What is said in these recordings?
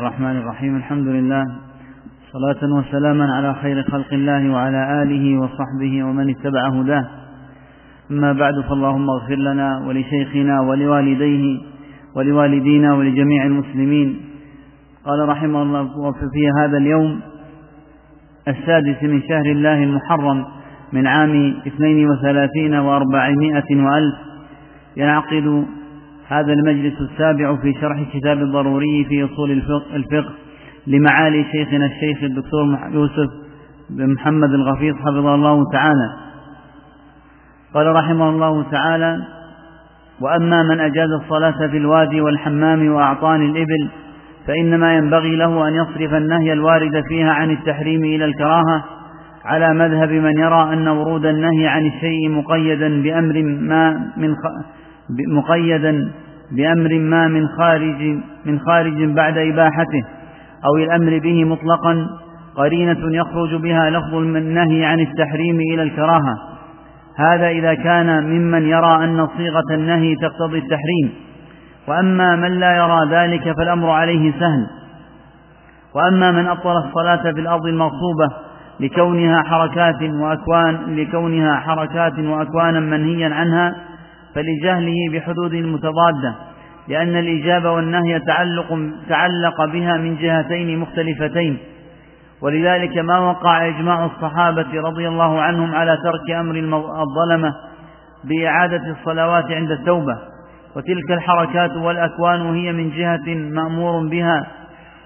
الرحمن الرحيم الحمد لله صلاة وسلاما على خير خلق الله وعلى آله وصحبه ومن اتبع هداه. أما بعد فاللهم اغفر لنا ولشيخنا ولوالديه ولوالدينا ولجميع المسلمين. قال رحمه الله في هذا اليوم السادس من شهر الله المحرم من عام اثنين وثلاثين وأربعمائة وألف ينعقد هذا المجلس السابع في شرح كتاب الضروري في أصول الفقه لمعالي شيخنا الشيخ الدكتور يوسف بن محمد الغفيظ حفظه الله تعالى. قال رحمه الله تعالى وأما من أجاز الصلاة في الوادي والحمام وأعطان الإبل فإنما ينبغي له أن يصرف النهي الوارد فيها عن التحريم إلى الكراهة على مذهب من يرى أن ورود النهي عن الشيء مقيدا بأمر ما من مقيدا بأمر ما من خارج من خارج بعد إباحته أو الأمر به مطلقا قرينة يخرج بها لفظ النهي عن التحريم إلى الكراهة. هذا إذا كان ممن يرى أن صيغة النهي تقتضي التحريم. وأما من لا يرى ذلك فالأمر عليه سهل. وأما من أبطل الصلاة في الأرض المغصوبة لكونها حركات وأكوان لكونها حركات وأكوانا منهيا عنها فلجهله بحدود متضادة لأن الإجابة والنهي تعلق, تعلق بها من جهتين مختلفتين. ولذلك ما وقع إجماع الصحابة رضي الله عنهم على ترك أمر الظلمة بإعادة الصلوات عند التوبة. وتلك الحركات والأكوان هي من جهة مأمور بها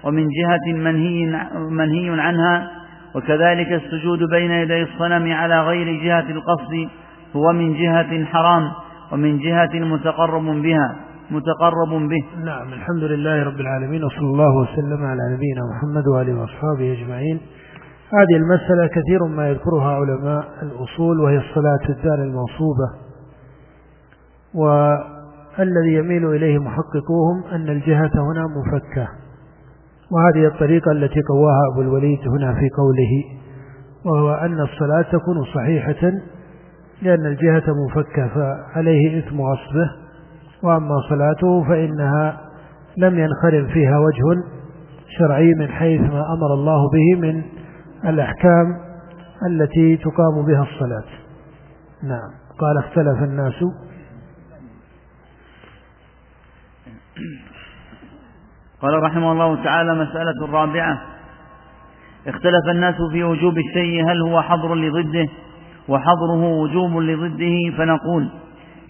ومن جهة منهي, منهي عنها. وكذلك السجود بين يدي الصنم على غير جهة القصد هو من جهة حرام. ومن جهة متقرب بها متقرب به. نعم الحمد لله رب العالمين وصلى الله وسلم على نبينا محمد وآله وأصحابه أجمعين. هذه المسألة كثير ما يذكرها علماء الأصول وهي الصلاة الدار المنصوبة والذي يميل إليه محققوهم أن الجهة هنا مفكة. وهذه الطريقة التي قواها أبو الوليد هنا في قوله وهو أن الصلاة تكون صحيحة لأن الجهة مفكة فعليه إثم غصبه وأما صلاته فإنها لم ينخرم فيها وجه شرعي من حيث ما أمر الله به من الأحكام التي تقام بها الصلاة. نعم. قال اختلف الناس. قال رحمه الله تعالى مسألة الرابعة اختلف الناس في وجوب الشيء هل هو حظر لضده؟ وحظره وجوب لضده فنقول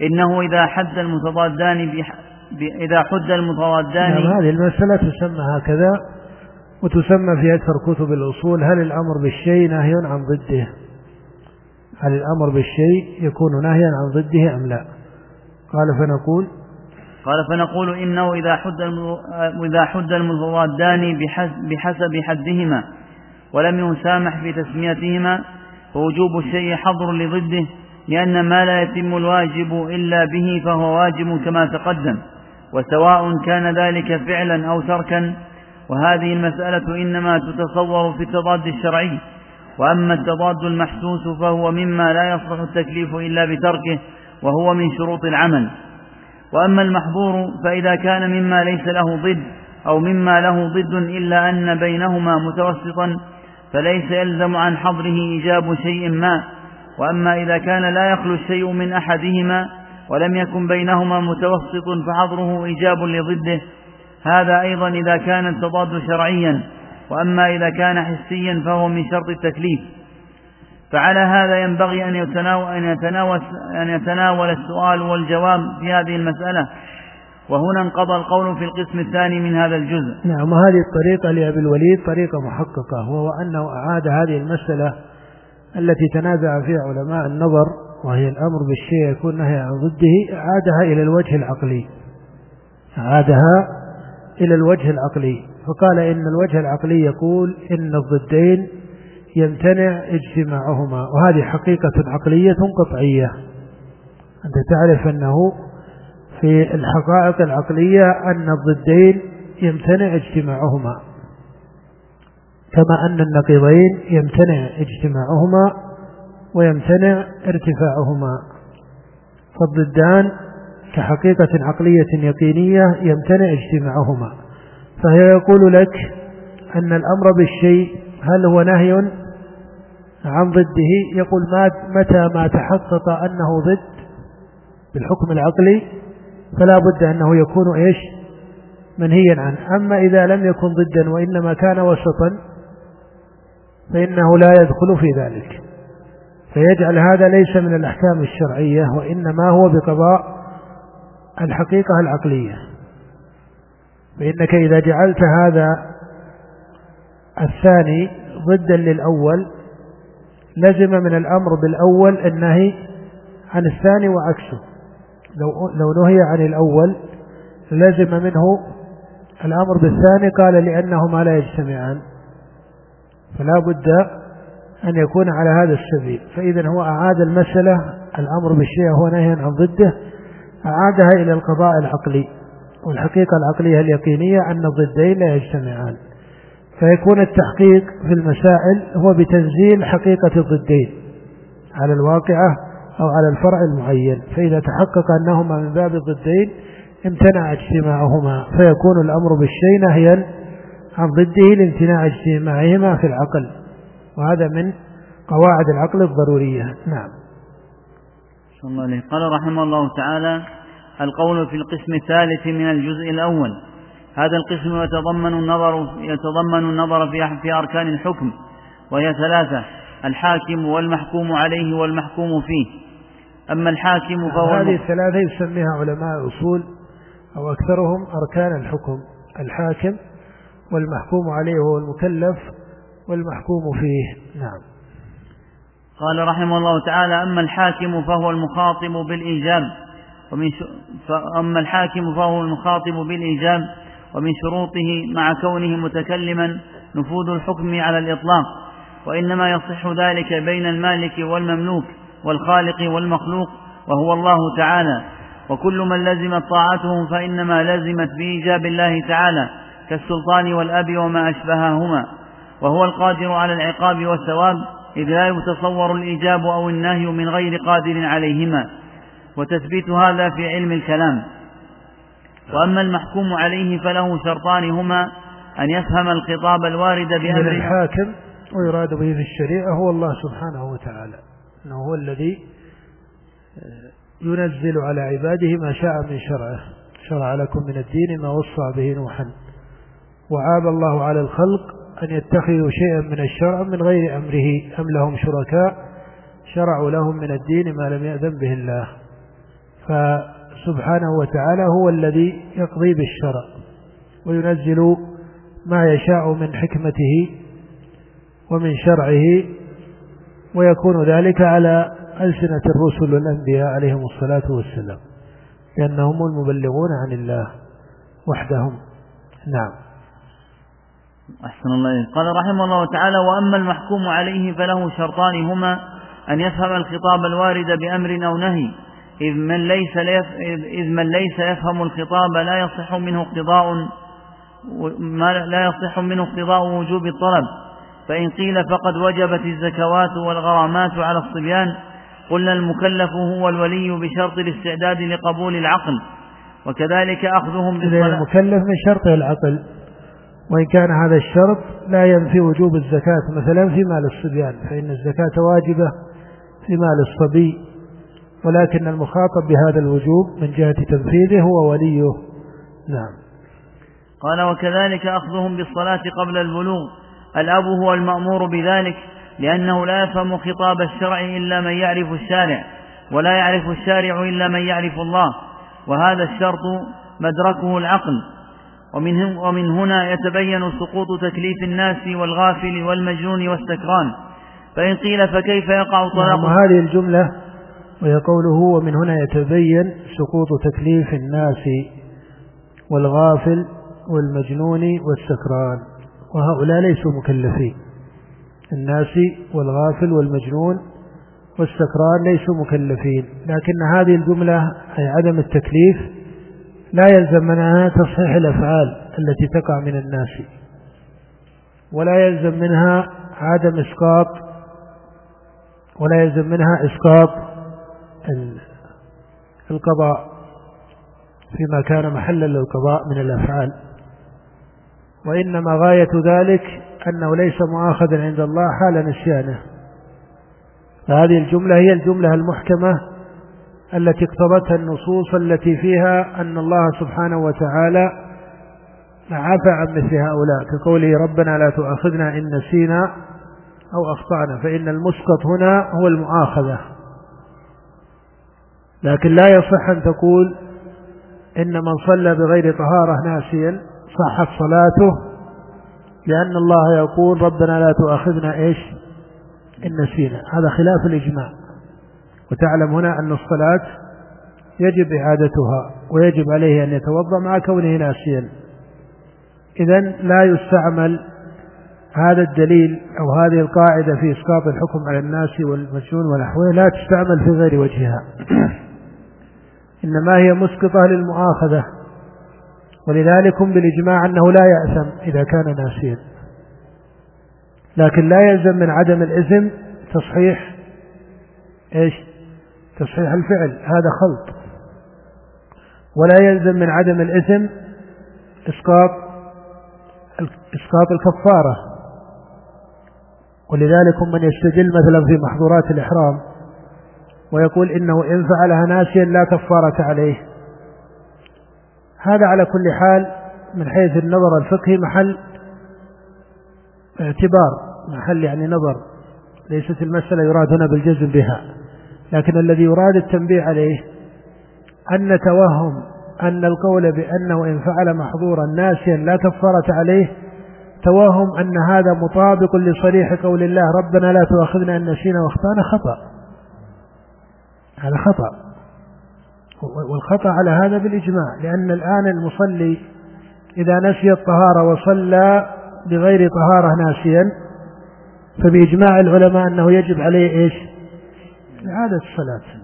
إنه إذا حد المتضادان بح... ب... إذا حد المتضادان نعم هذه المسألة تسمى هكذا وتسمى في أكثر كتب الأصول هل الأمر بالشيء نهي عن ضده؟ هل الأمر بالشيء يكون نهيا عن ضده أم لا؟ قال فنقول قال فنقول إنه إذا حد إذا حد المتضادان بحسب حدهما ولم يسامح في تسميتهما فوجوب الشيء حظر لضده لأن ما لا يتم الواجب إلا به فهو واجب كما تقدم وسواء كان ذلك فعلا أو تركا وهذه المسألة إنما تتصور في التضاد الشرعي وأما التضاد المحسوس فهو مما لا يصلح التكليف إلا بتركه وهو من شروط العمل. وأما المحظور فإذا كان مما ليس له ضد أو مما له ضد إلا أن بينهما متوسطا فليس يلزم عن حظره إيجاب شيء ما وأما إذا كان لا يخلو الشيء من أحدهما ولم يكن بينهما متوسط فحظره إيجاب لضده. هذا أيضا إذا كان التضاد شرعيا وأما إذا كان حسيا فهو من شرط التكليف. فعلى هذا ينبغي أن يتناول, أن يتناول, السؤال والجواب في هذه المسألة. وهنا انقضى القول في القسم الثاني من هذا الجزء. نعم هذه الطريقة لأبي الوليد طريقة محققة وهو أنه أعاد هذه المسألة التي تنازع فيها علماء النظر وهي الأمر بالشيء يكون نهي عن ضده أعادها إلى الوجه العقلي. أعادها إلى الوجه العقلي. فقال إن الوجه العقلي يقول إن الضدين يمتنع اجتماعهما وهذه حقيقة عقلية قطعية. أنت تعرف أنه في الحقائق العقلية أن الضدين يمتنع اجتماعهما. كما أن النقيضين يمتنع اجتماعهما ويمتنع ارتفاعهما. فالضدان كحقيقة عقلية يقينية يمتنع اجتماعهما. فهي يقول لك أن الأمر بالشيء هل هو نهي عن ضده؟ يقول متى ما تحقق أنه ضد بالحكم العقلي فلا بد أنه يكون إيش؟ منهيا عنه. أما إذا لم يكن ضدا وإنما كان وسطا فإنه لا يدخل في ذلك. فيجعل هذا ليس من الأحكام الشرعية وإنما هو بقضاء الحقيقة العقلية. فإنك إذا جعلت هذا الثاني ضدا للأول لزم من الأمر بالأول النهي عن الثاني وعكسه. لو لو نهي عن الأول لزم منه الأمر بالثاني قال لأنهما لا يجتمعان. فلا بد أن يكون على هذا السبيل فإذا هو أعاد المسألة الأمر بالشيء هو نهي عن ضده أعادها إلى القضاء العقلي. والحقيقة العقلية اليقينية أن الضدين لا يجتمعان. فيكون التحقيق في المسائل هو بتنزيل حقيقة الضدين. على الواقعة أو على الفرع المعين. فإذا تحقق أنهما من باب الضدين امتنع اجتماعهما. فيكون الأمر بالشيء نهيا عن ضده لامتناع اجتماعهما في العقل. وهذا من قواعد العقل الضرورية. نعم. الله قال رحمه الله تعالى القول في القسم الثالث من الجزء الأول. هذا القسم يتضمن النظر يتضمن النظر في في أركان الحكم وهي ثلاثة الحاكم والمحكوم عليه والمحكوم فيه. أما الحاكم فهو هذه الثلاثة يسميها علماء الأصول أو أكثرهم أركان الحكم الحاكم والمحكوم عليه هو المكلف والمحكوم فيه. نعم. قال رحمه الله تعالى أما الحاكم فهو المخاطب بالإيجاب ومن ش... فأما الحاكم فهو المخاطب بالإيجاب ومن شروطه مع كونه متكلما نفوذ الحكم على الإطلاق وإنما يصح ذلك بين المالك والمملوك. والخالق والمخلوق وهو الله تعالى. وكل من لزمت طاعته فإنما لزمت بإيجاب الله تعالى كالسلطان والأب وما أشبههما. وهو القادر على العقاب والثواب إذ لا يتصور الإيجاب أو النهي من غير قادر عليهما. وتثبيت هذا في علم الكلام. وأما المحكوم عليه فله شرطان هما أن يفهم الخطاب الوارد بأمر الحاكم ويراد به في الشريعة هو الله سبحانه وتعالى. أنه هو الذي ينزل على عباده ما شاء من شرعه شرع لكم من الدين ما وصى به نوحا. وعاب الله على الخلق أن يتخذوا شيئا من الشرع من غير أمره أم لهم شركاء شرعوا لهم من الدين ما لم يأذن به الله. فسبحانه وتعالى هو الذي يقضي بالشرع وينزل ما يشاء من حكمته ومن شرعه ويكون ذلك على ألسنة الرسل والأنبياء عليهم الصلاة والسلام لأنهم المبلغون عن الله وحدهم. نعم. أحسن الله قال رحمه الله تعالى وأما المحكوم عليه فله شرطان هما أن يفهم الخطاب الوارد بأمر أو نهي. إذ من ليس إذ من ليس يفهم الخطاب لا يصح منه اقتضاء ما لا يصح منه اقتضاء وجوب الطلب. فإن قيل فقد وجبت الزكوات والغرامات على الصبيان قلنا المكلف هو الولي بشرط الاستعداد لقبول العقل وكذلك أخذهم بالصلاة. المكلف من شرط العقل وإن كان هذا الشرط لا ينفي وجوب الزكاة مثلا في مال الصبيان فإن الزكاة واجبة في مال الصبي ولكن المخاطب بهذا الوجوب من جهة تنفيذه هو وليه. نعم. قال وكذلك أخذهم بالصلاة قبل البلوغ الأب هو المأمور بذلك لأنه لا يفهم خطاب الشرع إلا من يعرف الشارع ولا يعرف الشارع إلا من يعرف الله وهذا الشرط مدركه العقل. ومن, ومن هنا يتبين سقوط تكليف الناس والغافل والمجنون والسكران. فإن قيل فكيف يقع طلاق؟ نعم هذه الجملة وهي قوله ومن هنا يتبين سقوط تكليف الناس والغافل والمجنون والسكران. وهؤلاء ليسوا مكلفين. الناس والغافل والمجنون والسكران ليسوا مكلفين. لكن هذه الجملة أي عدم التكليف لا يلزم منها تصحيح الأفعال التي تقع من الناس. ولا يلزم منها عدم إسقاط ولا يلزم منها إسقاط القضاء فيما كان محلا للقضاء من الأفعال. وإنما غاية ذلك أنه ليس مؤاخذا عند الله حال نسيانه. فهذه الجملة هي الجملة المحكمة التي اقتضتها النصوص التي فيها أن الله سبحانه وتعالى عفى عن مثل هؤلاء كقوله ربنا لا تؤاخذنا إن نسينا أو أخطأنا فإن المسقط هنا هو المؤاخذة. لكن لا يصح أن تقول إن من صلى بغير طهارة ناسيا صحت صلاته لأن الله يقول ربنا لا تؤاخذنا إيش؟ إن نسينا. هذا خلاف الإجماع. وتعلم هنا أن الصلاة يجب إعادتها ويجب عليه أن يتوضأ مع كونه ناسيا. إذا لا يستعمل هذا الدليل أو هذه القاعدة في إسقاط الحكم على الناس والمجنون ونحوه لا تستعمل في غير وجهها. إنما هي مسقطة للمؤاخذة. ولذلك بالإجماع أنه لا يأثم إذا كان ناسيا. لكن لا يلزم من عدم الإثم تصحيح إيش؟ تصحيح الفعل. هذا خلط. ولا يلزم من عدم الإثم إسقاط إسقاط الكفارة. ولذلك من يستدل مثلا في محظورات الإحرام ويقول إنه إن فعلها ناسيا لا كفارة عليه. هذا على كل حال من حيث النظر الفقهي محل اعتبار محل يعني نظر ليست المسألة يراد هنا بالجزم بها. لكن الذي يراد التنبيه عليه أن توهم أن القول بأنه إن فعل محظورا ناسيا لا كفارة عليه توهم أن هذا مطابق لصريح قول الله ربنا لا تؤاخذنا إن نسينا واخطأنا خطأ. هذا خطأ. والخطأ على هذا بالإجماع لأن الآن المصلي إذا نسي الطهارة وصلى بغير طهارة ناسيا فبإجماع العلماء أنه يجب عليه إيش؟ إعادة الصلاة.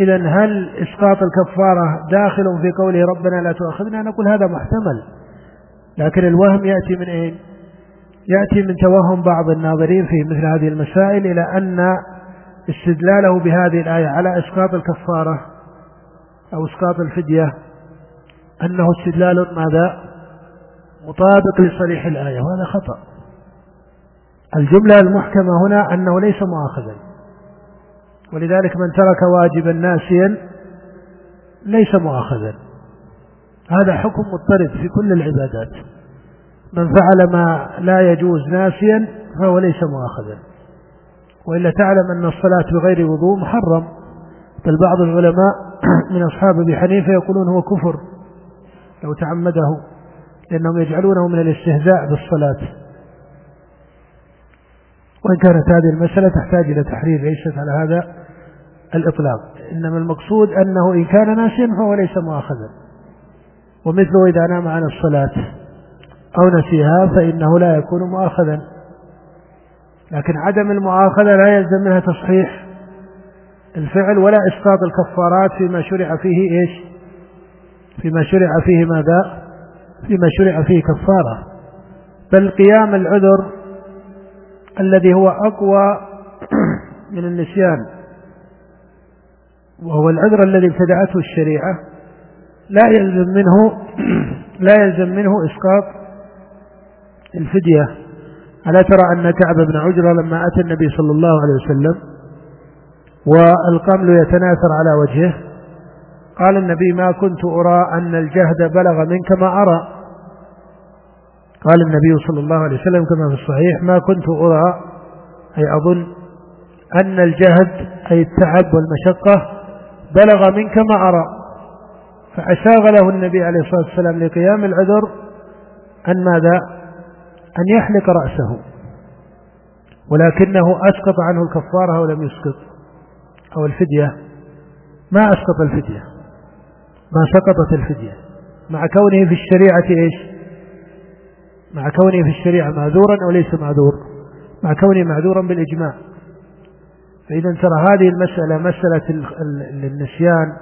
إذا هل إسقاط الكفارة داخل في قوله ربنا لا تؤاخذنا؟ نقول هذا محتمل. لكن الوهم يأتي من أين يأتي من توهم بعض الناظرين في مثل هذه المسائل إلى أن استدلاله بهذه الآية على إسقاط الكفارة أو إسقاط الفدية أنه استدلال ماذا؟ مطابق لصريح الآية وهذا خطأ. الجملة المحكمة هنا أنه ليس مؤاخذا. ولذلك من ترك واجبا ناسيا ليس مؤاخذا. هذا حكم مضطرد في كل العبادات. من فعل ما لا يجوز ناسيا فهو ليس مؤاخذا. وإلا تعلم أن الصلاة بغير وضوء محرم. بل بعض العلماء من أصحاب أبي حنيفة يقولون هو كفر. لو تعمده. لأنهم يجعلونه من الاستهزاء بالصلاة. وإن كانت هذه المسألة تحتاج إلى تحرير ليست على هذا الإطلاق. إنما المقصود أنه إن كان ناسيا فهو ليس مؤاخذا. ومثله إذا نام عن الصلاة أو نسيها فإنه لا يكون مؤاخذا. لكن عدم المؤاخذة لا يلزم منها تصحيح الفعل ولا إسقاط الكفارات فيما شرع فيه إيش؟ فيما شرع فيه ماذا؟ فيما شرع فيه كفارة. بل قيام العذر الذي هو أقوى من النسيان وهو العذر الذي ابتدعته الشريعة لا يلزم منه لا يلزم منه إسقاط الفدية. ألا ترى أن كعب بن عجرة لما أتى النبي صلى الله عليه وسلم والقمل يتناثر على وجهه قال النبي ما كنت أرى أن الجهد بلغ منك ما أرى. قال النبي صلى الله عليه وسلم كما في الصحيح ما كنت أرى أي أظن أن الجهد أي التعب والمشقة بلغ منك ما أرى. فأشاغله النبي عليه الصلاة والسلام لقيام العذر أن ماذا؟ أن يحلق رأسه ولكنه أسقط عنه الكفارة ولم يسقط. أو الفدية. ما أسقط الفدية؟ ما سقطت الفدية. مع كونه في الشريعة إيش؟ مع كونه في الشريعة معذورا أو ليس معذور؟ مع كونه معذورا بالإجماع. فإذا ترى هذه المسألة مسألة النسيان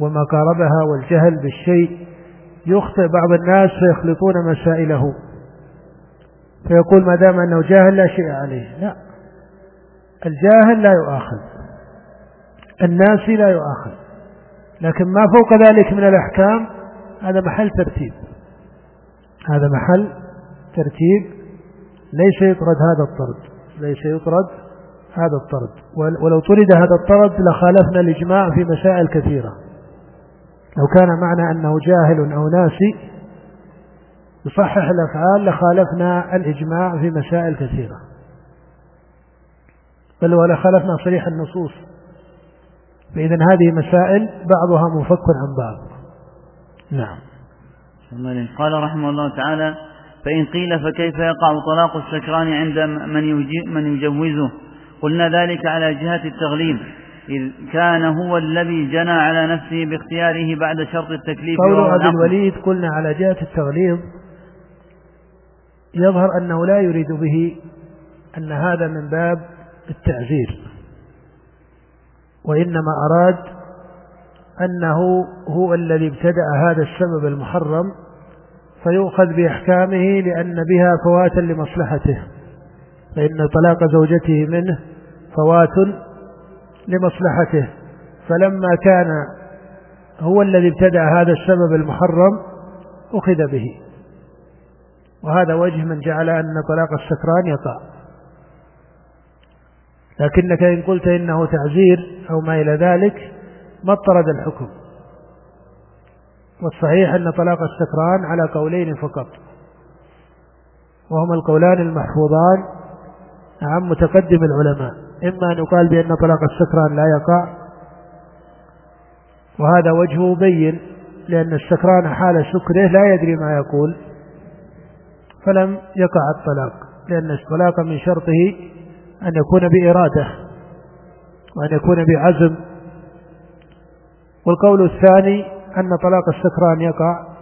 وما قاربها والجهل بالشيء يخطئ بعض الناس فيخلطون مسائله. فيقول ما دام أنه جاهل لا شيء عليه. لا. الجاهل لا يؤاخذ. الناسي لا يؤاخذ. لكن ما فوق ذلك من الأحكام هذا محل ترتيب. هذا محل ترتيب. ليس يطرد هذا الطرد. ليس يطرد هذا الطرد. ولو طرد هذا الطرد لخالفنا الإجماع في مسائل كثيرة. لو كان معنى أنه جاهل أو ناسي يصحح الأفعال لخالفنا الإجماع في مسائل كثيرة. بل ولخالفنا صريح النصوص. فإذا هذه مسائل بعضها مفك عن بعض. نعم. قال رحمه الله تعالى فإن قيل فكيف يقع طلاق السكران عند من من يجوزه؟ قلنا ذلك على جهة التغليب. إذ كان هو الذي جنى على نفسه باختياره بعد شرط التكليف قول أبي الوليد قلنا على جهة التغليظ يظهر أنه لا يريد به أن هذا من باب التعزير وإنما أراد أنه هو الذي ابتدأ هذا السبب المحرم فيؤخذ بأحكامه لأن بها فواتا لمصلحته فإن طلاق زوجته منه فوات لمصلحته. فلما كان هو الذي ابتدأ هذا السبب المحرم أخذ به. وهذا وجه من جعل أن طلاق السكران يقع لكنك إن قلت إنه تعزير أو ما إلى ذلك ما اطرد الحكم. والصحيح أن طلاق السكران على قولين فقط. وهما القولان المحفوظان عن متقدم العلماء. إما أن يقال بأن طلاق السكران لا يقع وهذا وجهه بين لأن السكران حال سكره لا يدري ما يقول. فلم يقع الطلاق لأن الطلاق من شرطه أن يكون بإرادة وأن يكون بعزم. والقول الثاني أن طلاق السكران يقع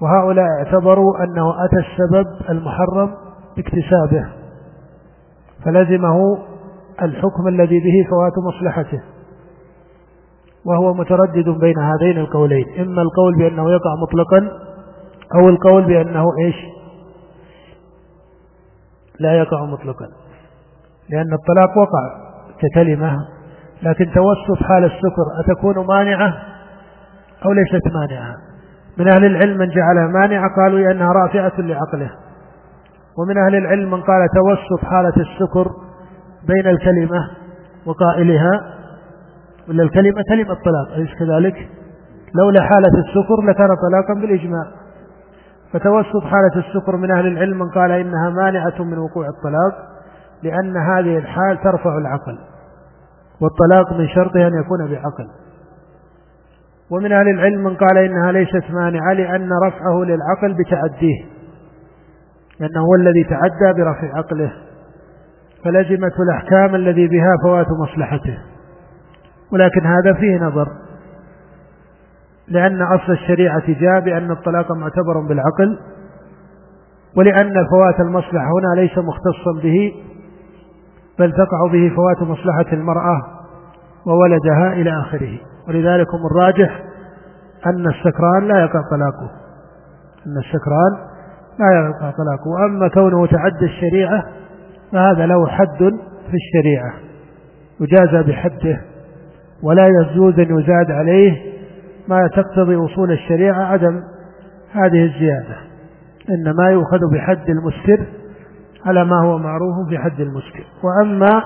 وهؤلاء اعتبروا أنه أتى السبب المحرم باكتسابه فلزمه الحكم الذي به فوات مصلحته وهو متردد بين هذين القولين إما القول بأنه يقع مطلقا أو القول بأنه إيش؟ لا يقع مطلقا لأن الطلاق وقع ككلمة لكن توسط حال السكر أتكون مانعة أو ليست مانعة؟ من أهل العلم من جعلها مانعة قالوا لأنها رافعة لعقله ومن أهل العلم من قال توسط حالة السكر بين الكلمة وقائلها ولا الكلمة كلمة طلاق أليس كذلك؟ لولا حالة السكر لكان طلاقا بالإجماع. فتوسط حالة السكر من أهل العلم من قال إنها مانعة من وقوع الطلاق لأن هذه الحال ترفع العقل والطلاق من شرطه أن يكون بعقل. ومن أهل العلم من قال إنها ليست مانعة لأن رفعه للعقل بتعديه لأنه هو الذي تعدى برفع عقله فلزمت الأحكام الذي بها فوات مصلحته. ولكن هذا فيه نظر. لأن أصل الشريعة جاء بأن الطلاق معتبر بالعقل ولأن فوات المصلحة هنا ليس مختصا به بل تقع به فوات مصلحة المرأة وولدها إلى آخره. ولذلك هم الراجح أن السكران لا يقع طلاقه. أن السكران لا يقع طلاقه. وأما كونه تعدى الشريعة فهذا له حد في الشريعة. يجازى بحده ولا أن يزاد عليه ما تقتضي أصول الشريعة عدم هذه الزيادة. إنما يؤخذ بحد المسكر على ما هو معروف في حد المسكر. وأما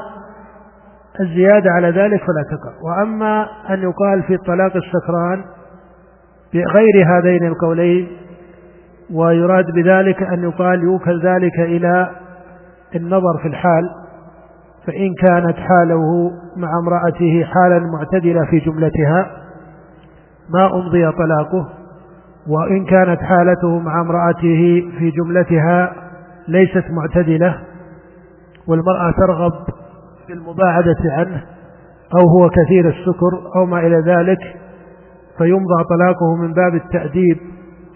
الزيادة على ذلك فلا تقع. وأما أن يقال في طلاق السكران بغير هذين القولين ويراد بذلك أن يقال يوكل ذلك إلى النظر في الحال فإن كانت حاله مع امرأته حالا معتدلة في جملتها ما أمضي طلاقه وإن كانت حالته مع امرأته في جملتها ليست معتدلة والمرأة ترغب في المباعدة عنه أو هو كثير السكر أو ما إلى ذلك فيمضى طلاقه من باب التأديب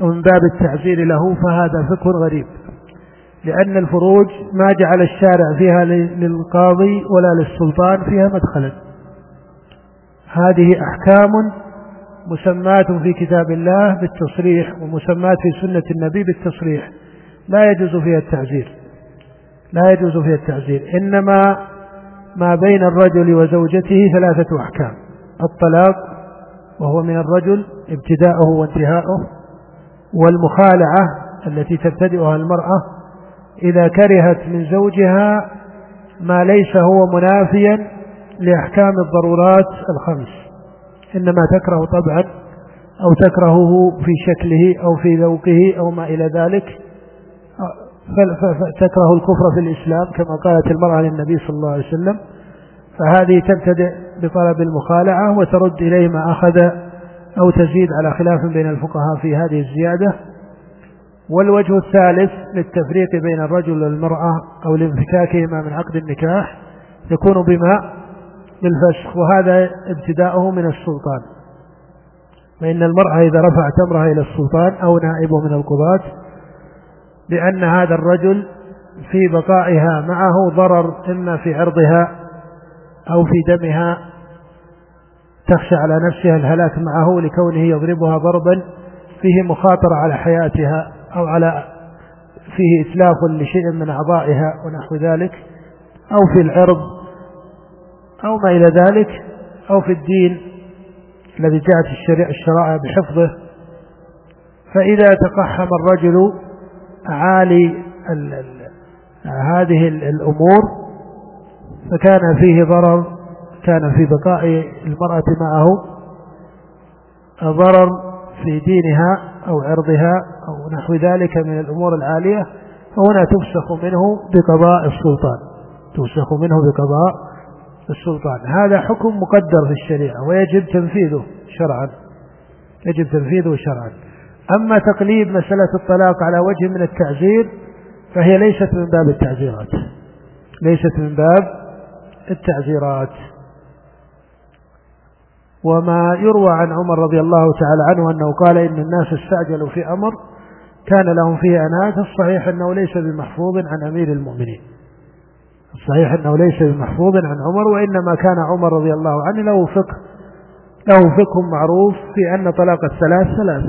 أو من باب التعزير له فهذا فكر غريب. لأن الفروج ما جعل الشارع فيها للقاضي ولا للسلطان فيها مدخلا. هذه أحكام مسمات في كتاب الله بالتصريح ومسمات في سنة النبي بالتصريح. لا يجوز فيها التعزير لا يجوز فيها التعزير إنما ما بين الرجل وزوجته ثلاثة أحكام. الطلاق وهو من الرجل ابتداءه وانتهاؤه. والمخالعة التي تبتدئها المرأة إذا كرهت من زوجها ما ليس هو منافيا لأحكام الضرورات الخمس. إنما تكره طبعا أو تكرهه في شكله أو في ذوقه أو ما إلى ذلك. فتكره الكفر في الإسلام كما قالت المرأة للنبي صلى الله عليه وسلم. فهذه تبتدئ بطلب المخالعة وترد إليه ما أخذ أو تزيد على خلاف بين الفقهاء في هذه الزيادة. والوجه الثالث للتفريق بين الرجل والمرأة أو لانفكاكهما من عقد النكاح يكون بما بالفسخ وهذا ابتداؤه من السلطان. فإن المرأة إذا رفعت أمرها إلى السلطان أو نائبه من القضاة بأن هذا الرجل في بقائها معه ضرر إما في عرضها أو في دمها تخشى على نفسها الهلاك معه لكونه يضربها ضربا فيه مخاطرة على حياتها أو على فيه إتلاف لشيء من أعضائها ونحو ذلك أو في العرض أو ما إلى ذلك أو في الدين الذي جاءت الشرائع بحفظه. فإذا تقحم الرجل عالي ال ال هذه الأمور فكان فيه ضرر كان في بقاء المرأة معه ضرر في دينها أو عرضها أو نحو ذلك من الأمور العالية. فهنا تفسخ منه بقضاء السلطان تفسخ منه بقضاء السلطان. هذا حكم مقدر في الشريعة ويجب تنفيذه شرعا. يجب تنفيذه شرعا. أما تقليد مسألة الطلاق على وجه من التعزير فهي ليست من باب التعزيرات. ليست من باب التعزيرات. وما يروى عن عمر رضي الله تعالى عنه أنه قال إن الناس استعجلوا في أمر كان لهم فيه أنات الصحيح أنه ليس بمحفوظ عن أمير المؤمنين. الصحيح أنه ليس بمحفوظ عن عمر وإنما كان عمر رضي الله عنه له فقه. له فقه معروف في أن طلاق الثلاث ثلاث.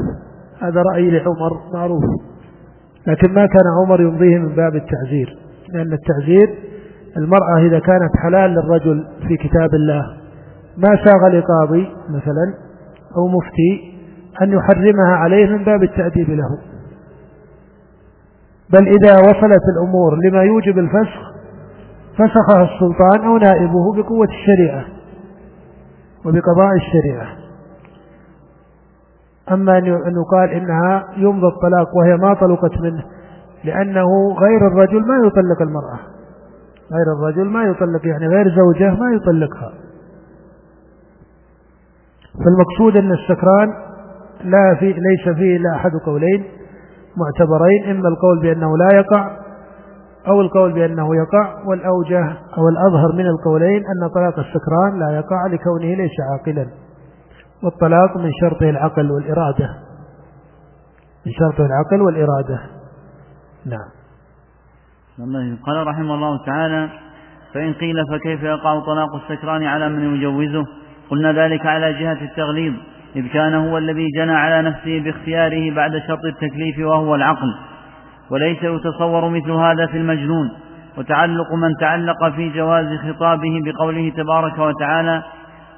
هذا رأي لعمر معروف. لكن ما كان عمر يمضيه من باب التعزير لأن التعزير المرأة إذا كانت حلال للرجل في كتاب الله ما ساغ لقاضي مثلا أو مفتي أن يحرمها عليه من باب التأديب له. بل إذا وصلت الأمور لما يوجب الفسخ فسخها السلطان أو نائبه بقوة الشريعة وبقضاء الشريعة. أما أن يقال إنها يمضى الطلاق وهي ما طلقت منه لأنه غير الرجل ما يطلق المرأة. غير الرجل ما يطلق يعني غير زوجه ما يطلقها. فالمقصود أن السكران لا في ليس فيه إلا أحد قولين معتبرين إما القول بأنه لا يقع أو القول بأنه يقع والأوجه أو الأظهر من القولين أن طلاق السكران لا يقع لكونه ليس عاقلا. والطلاق من شرطه العقل والإرادة. من شرطه العقل والإرادة. نعم. قال رحمه الله تعالى فإن قيل فكيف يقع طلاق السكران على من يجوزه؟ قلنا ذلك على جهة التغليظ إذ كان هو الذي جنى على نفسه باختياره بعد شرط التكليف وهو العقل. وليس يتصور مثل هذا في المجنون. وتعلق من تعلق في جواز خطابه بقوله تبارك وتعالى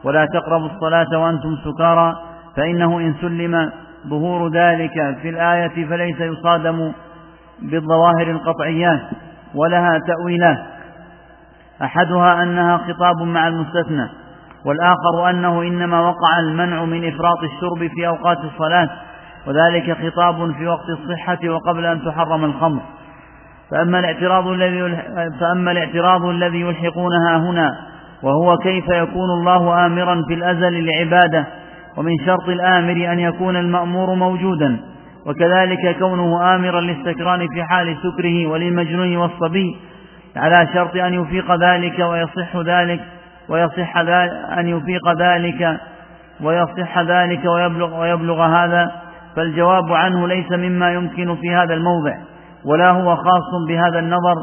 ولا تقربوا الصلاة وأنتم سكارى فإنه إن سلم ظهور ذلك في الآية فليس يصادم بالظواهر القطعيات ولها تأويلات. أحدها أنها خطاب مع المستثنى والآخر أنه إنما وقع المنع من إفراط الشرب في أوقات الصلاة. وذلك خطاب في وقت الصحة وقبل أن تحرم الخمر. فأما الاعتراض الذي فأما الاعتراض الذي يلحقونها هنا وهو كيف يكون الله آمرا في الأزل لعبادة ومن شرط الآمر أن يكون المأمور موجودا وكذلك كونه آمرا للسكران في حال سكره وللمجنون والصبي على شرط أن يفيق ذلك ويصح ذلك ويصح أن يفيق ذلك ويصح ذلك ويبلغ, ويبلغ هذا فالجواب عنه ليس مما يمكن في هذا الموضع ولا هو خاص بهذا النظر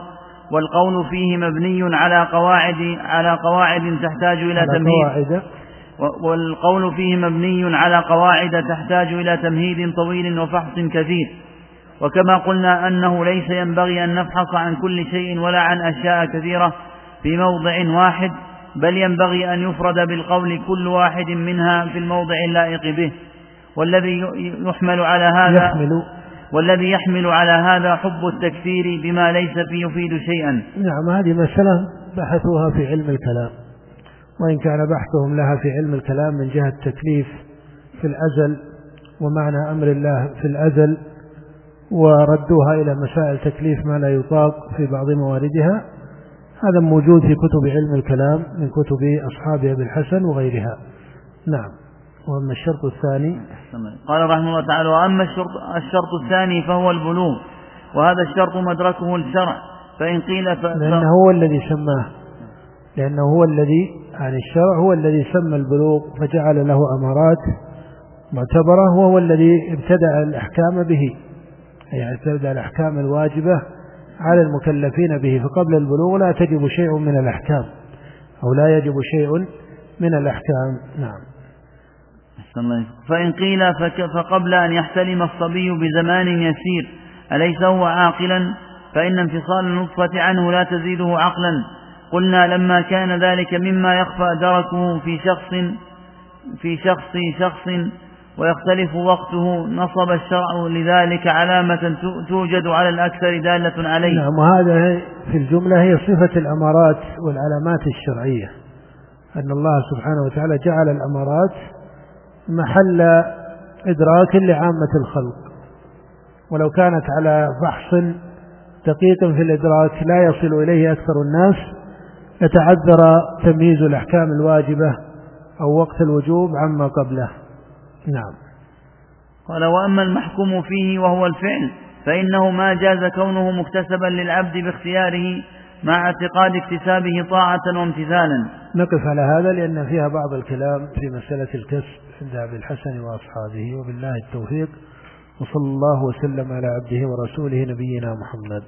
والقول فيه مبني على قواعد على قواعد تحتاج إلى تمهيد. والقول فيه مبني على قواعد تحتاج إلى تمهيد طويل وفحص كثير. وكما قلنا أنه ليس ينبغي أن نفحص عن كل شيء ولا عن أشياء كثيرة في موضع واحد بل ينبغي أن يفرد بالقول كل واحد منها في الموضع اللائق به. والذي يحمل على هذا يحمل. والذي يحمل على هذا حب التكفير بما ليس فيه يفيد شيئا. نعم هذه مسألة بحثوها في علم الكلام. وإن كان بحثهم لها في علم الكلام من جهة التكليف في الأزل ومعنى أمر الله في الأزل وردوها إلى مسائل تكليف ما لا يطاق في بعض مواردها هذا موجود في كتب علم الكلام من كتب أصحاب أبي الحسن وغيرها. نعم. وأما الشرط الثاني؟ قال رحمه الله تعالى وأما الشرط, الشرط الثاني فهو البلوغ وهذا الشرط مدركه الشرع فإن قيل ف... لأنه هو الذي سماه. لأنه هو الذي يعني الشرع هو الذي سمى البلوغ فجعل له أمارات معتبرة وهو الذي ابتدأ الأحكام به. يعني ابتدأ الأحكام الواجبة على المكلفين به فقبل البلوغ لا تجب شيء من الأحكام أو لا يجب شيء من الأحكام. نعم. فإن قيل فقبل أن يحتلم الصبي بزمان يسير أليس هو عاقلا؟ فإن انفصال النطفة عنه لا تزيده عقلا. قلنا لما كان ذلك مما يخفى دركه في شخص في شخص شخص ويختلف وقته نصب الشرع لذلك علامة توجد على الأكثر دالة عليه. نعم وهذا في الجملة هي صفة الأمارات والعلامات الشرعية. أن الله سبحانه وتعالى جعل الأمارات محل إدراك لعامة الخلق. ولو كانت على بحث دقيق في الإدراك لا يصل إليه أكثر الناس يتعذر تمييز الأحكام الواجبة أو وقت الوجوب عما قبله. نعم. قال وأما المحكوم فيه وهو الفعل فإنه ما جاز كونه مكتسبا للعبد باختياره مع اعتقاد اكتسابه طاعة وامتثالا. نقف على هذا لأن فيها بعض الكلام في مسألة الكسب عند أبي الحسن وأصحابه وبالله التوفيق. وصلى الله وسلم على عبده ورسوله نبينا محمد.